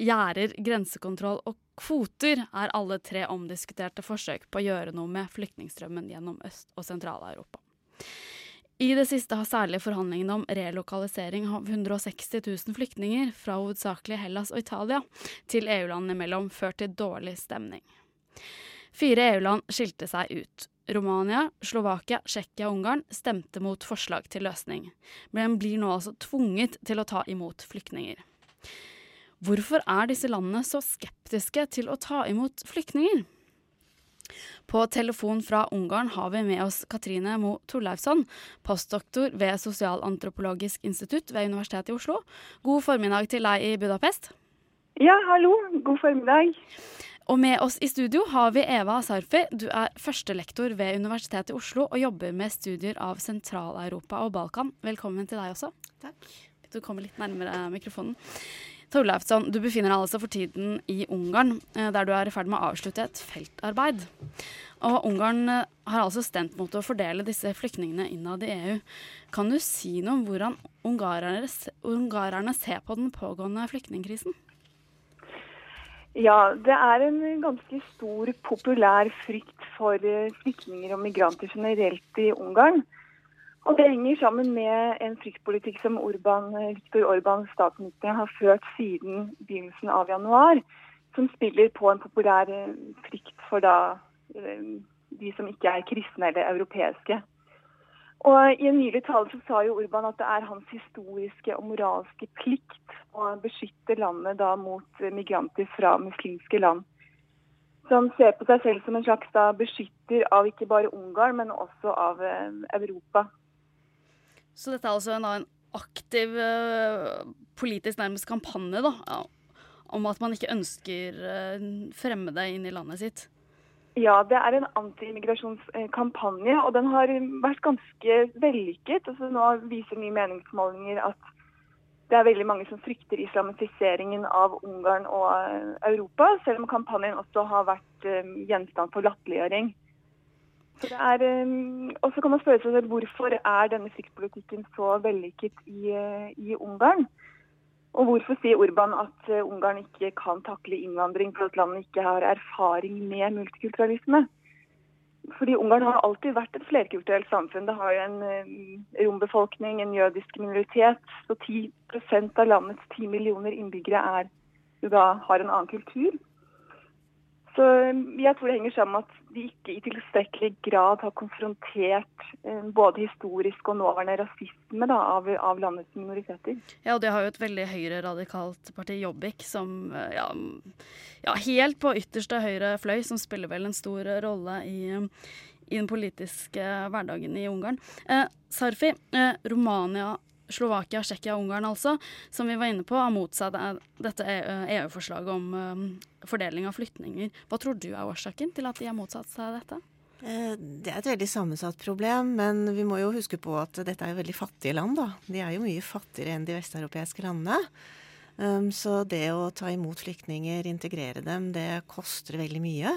gjerder, grensekontroll og kvoter er alle tre omdiskuterte forsøk på å gjøre noe med flyktningstrømmen gjennom Øst- og Sentral-Europa. I det siste har særlig forhandlingene om relokalisering av 160 000 flyktninger fra hovedsakelig Hellas og Italia til EU-landene imellom ført til dårlig stemning. Fire EU-land skilte seg ut. Romania, Slovakia, Tsjekkia og Ungarn stemte mot forslag til løsning, men blir nå altså tvunget til å ta imot flyktninger. Hvorfor er disse landene så skeptiske til å ta imot flyktninger? På telefon fra Ungarn har vi med oss Katrine Mo Torleifsson, postdoktor ved Sosialantropologisk institutt ved Universitetet i Oslo. God formiddag til deg i Budapest. Ja, hallo. God formiddag. Og med oss i studio har vi Eva Sarfi. Du er førstelektor ved Universitetet i Oslo og jobber med studier av Sentral-Europa og Balkan. Velkommen til deg også. Takk. Du kommer litt nærmere mikrofonen. Torleifsson, du befinner deg altså for tiden i Ungarn, eh, der du er i ferd med å avslutte et feltarbeid. Og Ungarn eh, har altså stemt mot å fordele disse flyktningene innad i EU. Kan du si noe om hvordan ungarerne ser på den pågående flyktningkrisen? Ja, det er en ganske stor populær frykt for eh, flyktninger og migranter generelt i Ungarn. Og Det henger sammen med en fryktpolitikk som Orban, Viktor Orban, statsminister, har ført siden begynnelsen av januar. Som spiller på en populær eh, frykt for da, eh, de som ikke er kristne eller europeiske. Og I en nylig tale så sa jo Orban at det er hans historiske og moralske plikt å beskytte landet da mot migranter fra muslimske land. Så han ser på seg selv som en slags da beskytter av ikke bare Ungarn, men også av eh, Europa. Så dette er altså en, en aktiv uh, politisk nærmest kampanje da, om at man ikke ønsker uh, fremmede inn i landet sitt? Ja, det er en antiimmigrasjonskampanje, og den har vært ganske vellykket. Altså, nå viser nye meningsmålinger at det er veldig mange som frykter islamiseringen av Ungarn og eh, Europa, selv om kampanjen også har vært gjenstand for latterliggjøring. Um, og så kan man spørre seg hvorfor er denne fryktpolitikken så vellykket i, uh, i, Ungarn? Og hvorfor sier Urban at uh, Ungarn ikke kan takle innvandring for at landet ikke har erfaring med multikulturalisme? Fordi Ungarn har alltid vært et flerkulturelt samfunn. Det har jo en um, rombefolkning, en jødisk minoritet. Så 10% av landets 10 millioner innbyggere er, da, har en annen kultur. Så um, jeg tror det henger sammen med at de ikke i tilstrekkelig grad har konfrontert um, både historisk og nåværende rasisme da, av, av, landets minoriteter. Ja, og det har jo et veldig høyreradikalt parti, Jobbik, som uh, ja, ja, helt på ytterste høyre fløy, som spiller vel en stor rolle i, i den politiske hverdagen i Ungarn. Eh, Sarfi, eh, Romania Slovakia, Tsjekkia og Ungarn altså, som vi var inne på, har motsatt dette EU-forslaget om um, fordeling av flyktninger. Hva tror du er årsaken til at de har motsatt seg dette? Eh, det er et veldig sammensatt problem, men vi må jo huske på at dette er veldig fattige land. da. De er jo mye fattigere enn de vesteuropeiske landene. Um, så det å ta imot flyktninger, integrere dem, det koster veldig mye.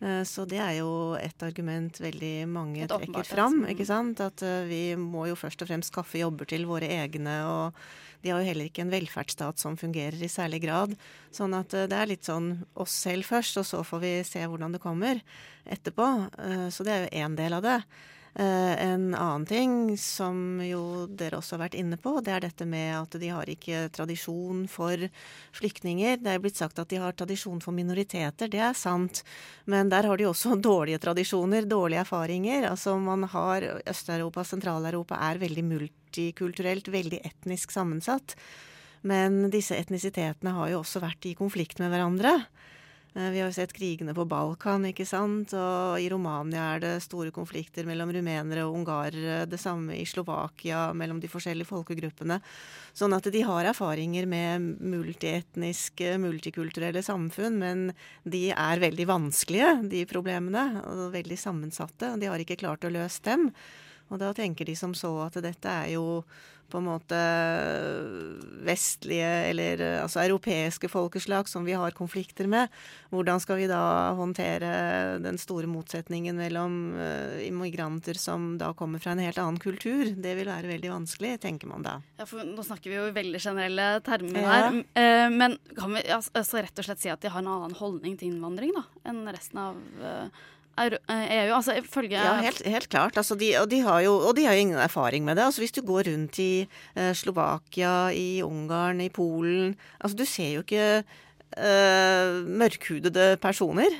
Eh, så det er jo et argument veldig mange et trekker fram. ikke sant? At eh, vi må jo først og fremst skaffe jobber til våre egne. og de har jo heller ikke en velferdsstat som fungerer i særlig grad. Sånn at eh, det er litt sånn oss selv først, og så får vi se hvordan det kommer etterpå. Så det er jo én del av det. Eh, en annen ting som jo dere også har vært inne på, det er dette med at de har ikke tradisjon for flyktninger. Det er blitt sagt at de har tradisjon for minoriteter, det er sant. Men der har de også dårlige tradisjoner, dårlige erfaringer. Altså man har Øst-Europa, Sentral-Europa er veldig multikulturelt, veldig etnisk sammensatt. Men disse etnisitetene har jo også vært i konflikt med hverandre. Eh, vi har jo sett krigene på Balkan, ikke sant. Og i Romania er det store konflikter mellom rumenere og ungarere. Det samme i Slovakia, mellom de forskjellige folkegruppene. Sånn at de har erfaringer med multietniske, multikulturelle samfunn. Men de er veldig vanskelige, de problemene. Og veldig sammensatte. Og de har ikke klart å løse dem. Og da tenker de som så at dette er jo på en måte vestlige eller altså europeiske folkeslag som vi har konflikter med. Hvordan skal vi da håndtere den store motsetningen mellom uh, immigranter som da kommer fra en helt annen kultur? Det vil være veldig vanskelig, tenker man da. Ja, for Nå snakker vi jo i veldig generelle termer ja. her. Uh, men kan vi altså, rett og slett si at de har en annen holdning til innvandring da, enn resten av EU? Eh, e altså følge... Ja, helt, helt klart. Altså, de, og, de har jo, og de har jo ingen erfaring med det. Altså, hvis du går rundt i eh, Slovakia, i Ungarn, i Polen Altså, du ser jo ikke eh, mørkhudede personer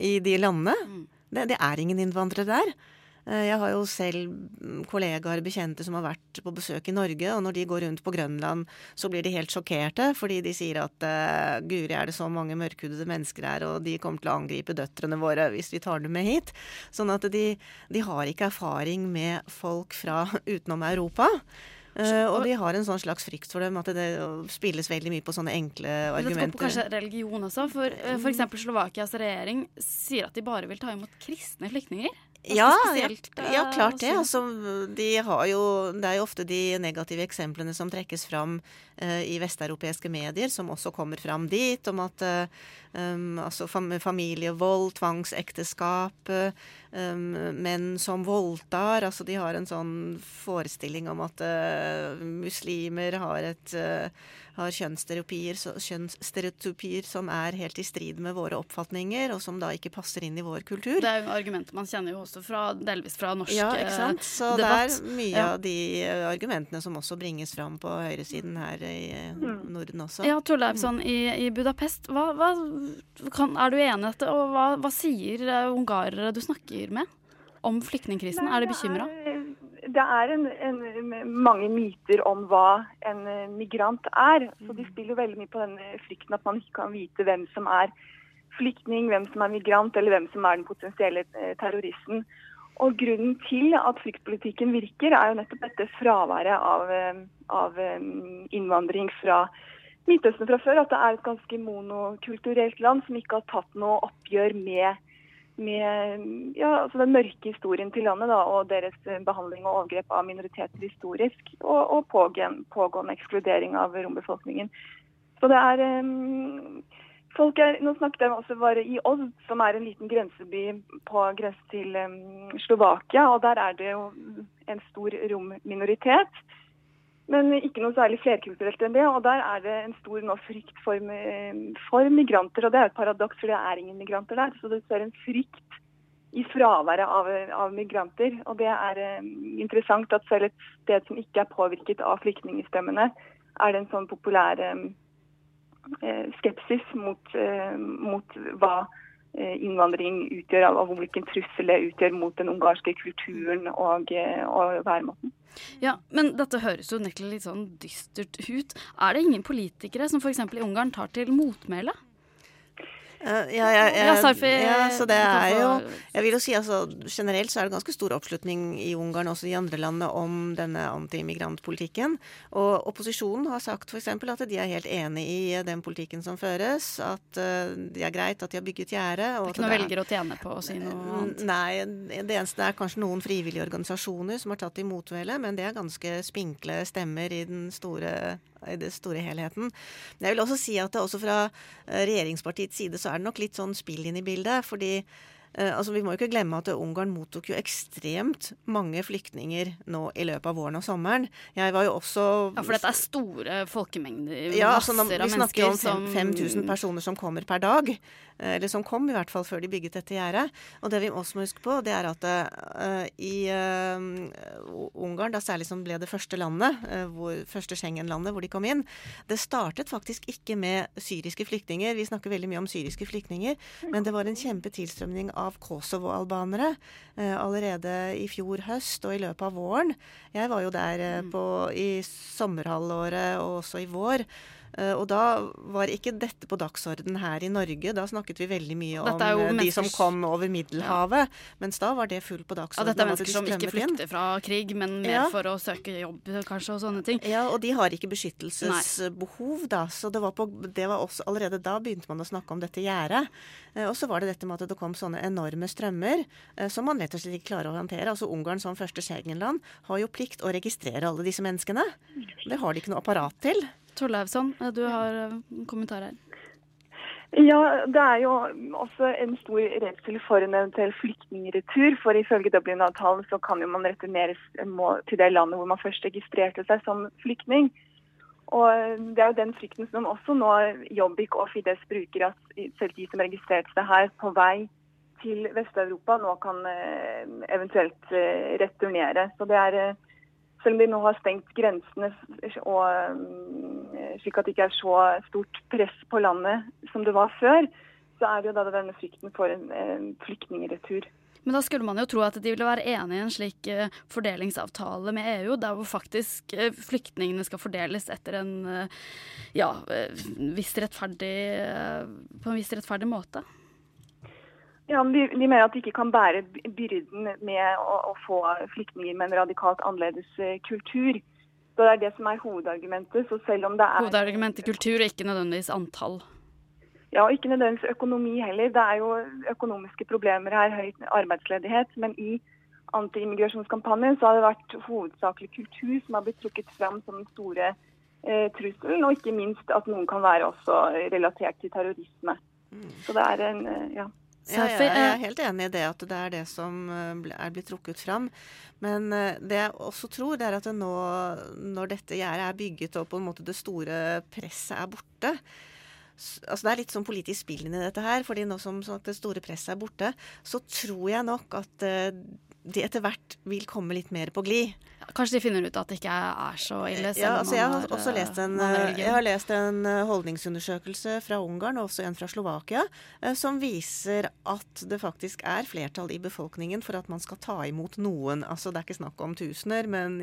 i de landene. Mm. Det, det, er ingen innvandrere der. Eh, jeg har jo selv kollegaer, bekjente som har vært på besøk i Norge, og når de går rundt på Grønland, så blir de helt sjokkerte, fordi de sier at uh, guri er det så mange mørkhudede mennesker her, og de kommer til å angripe døtrene våre hvis vi tar dem med hit. Sånn at de, de har ikke erfaring med folk fra utenom Europa. Uh, og de har en sånn slags frykt for dem, at det spilles veldig mye på sånne enkle argumenter. Det på kanskje religion også. For uh, f.eks. Slovakias regjering sier at de bare vil ta imot kristne flyktninger. Ja, ja, klart det. Altså, de har jo, det er jo ofte de negative eksemplene som trekkes fram uh, i vesteuropeiske medier, som også kommer fram dit, om at uh, um, altså familievold, tvangsekteskap, um, menn som voldtar. Altså de har en sånn forestilling om at uh, muslimer har et har kjønnsstereotypier, kjønnsstereotypier som er helt i strid med våre oppfatninger, og som da ikke passer inn i vår kultur. Det er jo argumenter man kjenner jo også fra, delvis fra norsk ja, ikke sant? Så debatt. det er mye ja. av de eh, argumentene som også bringes fram på høyresiden her i eh, mm. Norden også. Ja, Torleifsson i, i Budapest, hva, hva, kan, er du enig i dette, og hva, hva sier eh, ungarere du snakker med om flyktningkrisen? Er de bekymra? det er en, en, mange myter om hva en eh, migrant er. Så de mm. spiller veldig mye på den frykten at man ikke kan vite hvem som er flyktning, hvem som er migrant, eller hvem som er den potensielle eh, terroristen. Og Grunnen til at fryktpolitikken virker, er jo nettopp dette fraværet av, eh, av innvandring fra Midtøsten fra før. At det er et ganske monokulturelt land som ikke har tatt noe oppgjør med med ja, altså den mørke historien til landet da, og deres eh, behandling og overgrep av minoriteter historisk, og, og pågående, pågående ekskludering av rombefolkningen. Så det er um, folk er, Nå snakket jeg også bare i Odd, som er en liten grenseby på grense til um, Slovakia. og Der er det jo en stor romminoritet. Men ikke noe særlig flerkulturelt enn det. Og der er det en stor nå frykt for, for, migranter. Og det er et paradoks, for det er ingen migranter der. Så det er en frykt i fraværet av, av migranter. Og det er um, interessant at selv et sted som ikke er påvirket av flyktningstemmene, er det en sånn populær um, skepsis mot, uh, mot hva innvandring utgjør, og hvilken trussel det utgjør mot den ungarske kulturen og, og væremåten. Ja, Men dette høres jo nettopp litt sånn dystert ut. Er det ingen politikere som f.eks. i Ungarn tar til motmæle? Ja, ja, ja, ja, så det er jo Jeg vil jo si altså generelt så er det ganske stor oppslutning i Ungarn også i andre landene om denne antimigrantpolitikken. Og opposisjonen har sagt f.eks. at de er helt enig i den politikken som føres. At uh, det er greit at de har bygget gjerde. Det er ikke noe velger å tjene på å si noe annet? Nei, det eneste er kanskje noen frivillige organisasjoner som har tatt i motmæle, men det er ganske spinkle stemmer i den store i den store helheten. Men jeg vil også si at det også fra eh, regjeringspartiets side så er det nok litt sånn spill inn i bildet. fordi altså Vi må ikke glemme at Ungarn mottok jo ekstremt mange flyktninger nå i løpet av våren og sommeren. Jeg var jo også Ja, For dette er store folkemengder? Ja, altså, vi snakker om 5000 personer som kommer per dag. Eh, eller som kom, i hvert fall før de bygget dette gjerdet. Og det vi også må huske på, det er at uh, i uh, Ungarn, da særlig som ble det første landet, uh, hvor, første Schengen-landet hvor de kom inn, det startet faktisk ikke med syriske flyktninger. Vi snakker veldig mye om syriske flyktninger, men det var en kjempetilstrømning av Kosovo-albanere allerede i fjor høst og i løpet av våren. Jeg var jo der på, i sommerhalvåret og også i vår. Uh, og da var ikke dette på dagsorden her i Norge. Da snakket vi veldig mye om uh, de som kom over Middelhavet. Ja. Mens da var det fullt på dagsorden. Ja, dette er mennesker som ikke flykter fra krig, men mer ja. for å søke jobb kanskje og sånne ting. Ja, og de har ikke beskyttelsesbehov, da. Så det var, på, det var også, allerede da begynte man å snakke om dette gjerdet. Uh, og så var det dette med at det kom sånne enorme strømmer som man rett og slett ikke klarer å håndtere. Altså Ungarn som første Schengen-land har jo plikt å registrere alle disse menneskene. Det har de ikke noe apparat til. Torleivsson, du har en kommentar her. Ja, det er jo også en stor redsel for en eventuell flyktningretur. For ifølge Dublin-avtalen så kan jo man returneres til det landet hvor man først registrerte seg som flyktning. Og Det er jo den frykten som også nå Jobbik og Fides bruker, at selv de som registrerte seg her på vei til Vest-Europa, nå kan eh, eventuelt eh, returnere. Så det er eh, selv om de nå har stengt grensene og, mm, slik at det ikke er så stort press på landet som det var før, så er det jo da denne frykten for en, en flyktningretur. Men da skulle man jo tro at de ville være enig i en slik uh, fordelingsavtale med EU, der hvor faktisk uh, flyktningene skal fordeles etter en uh, ja, viss rettferdig, på en viss rettferdig måte. Ja, de, de, mener at de ikke kan bære byrden med å, å få flyktninger med en radikalt annerledes eh, kultur. Så Det er det som er hovedargumentet. så selv om det er... Hovedargumentet kultur, og ikke nødvendigvis antall? Ja, og ikke nødvendigvis økonomi heller. Det er jo økonomiske problemer her, høy arbeidsledighet. Men i antiimmigrasjonskampanjen så har det vært hovedsakelig kultur som har blitt trukket fram som den store eh, trusselen. Og ikke minst at noen kan være også relatert til terrorisme. Mm. Så det er en, eh, ja. Ja, jeg er helt enig i det, at det er det som eh, er blitt trukket fram. Men eh, det jeg også tror, det er at det nå, når dette gjerdet er bygget og på en måte det store presset er borte altså Det er litt sånn politisk spill inni dette her. fordi nå som sånn det store presset er borte, så tror jeg nok at eh, de etter hvert vil komme litt mer på glid. Kanskje de finner ut at det ikke er så ille? Ja, altså jeg har også lest en, eh, jeg har lest en eh, holdningsundersøkelse fra Ungarn, og også en fra Slovakia, eh, som viser at det faktisk er flertall i befolkningen for at man skal ta imot noen. Altså det er ikke snakk om tusener, men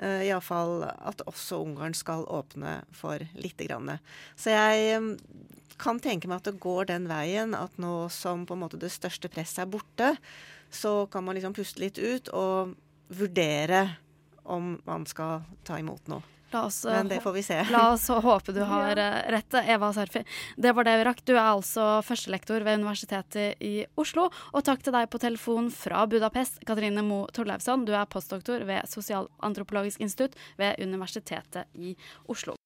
uh, iallfall at også Ungarn skal åpne for lite grann. Så jeg kan tenke meg at det går den veien at nå som på en måte det største presset er borte, så kan man liksom puste litt ut og vurdere om man skal ta imot noe. Oss, Men det får vi se. La oss håpe du har. Eh, rett, Eva Serfi. Det var det vi rakk. Du er altså førstelektor ved Universitetet i Oslo. Og takk til deg på telefon fra Budapest, Katrine Mo Torleivsson. Du er postdoktor ved Sosialantropologisk institutt ved Universitetet i Oslo.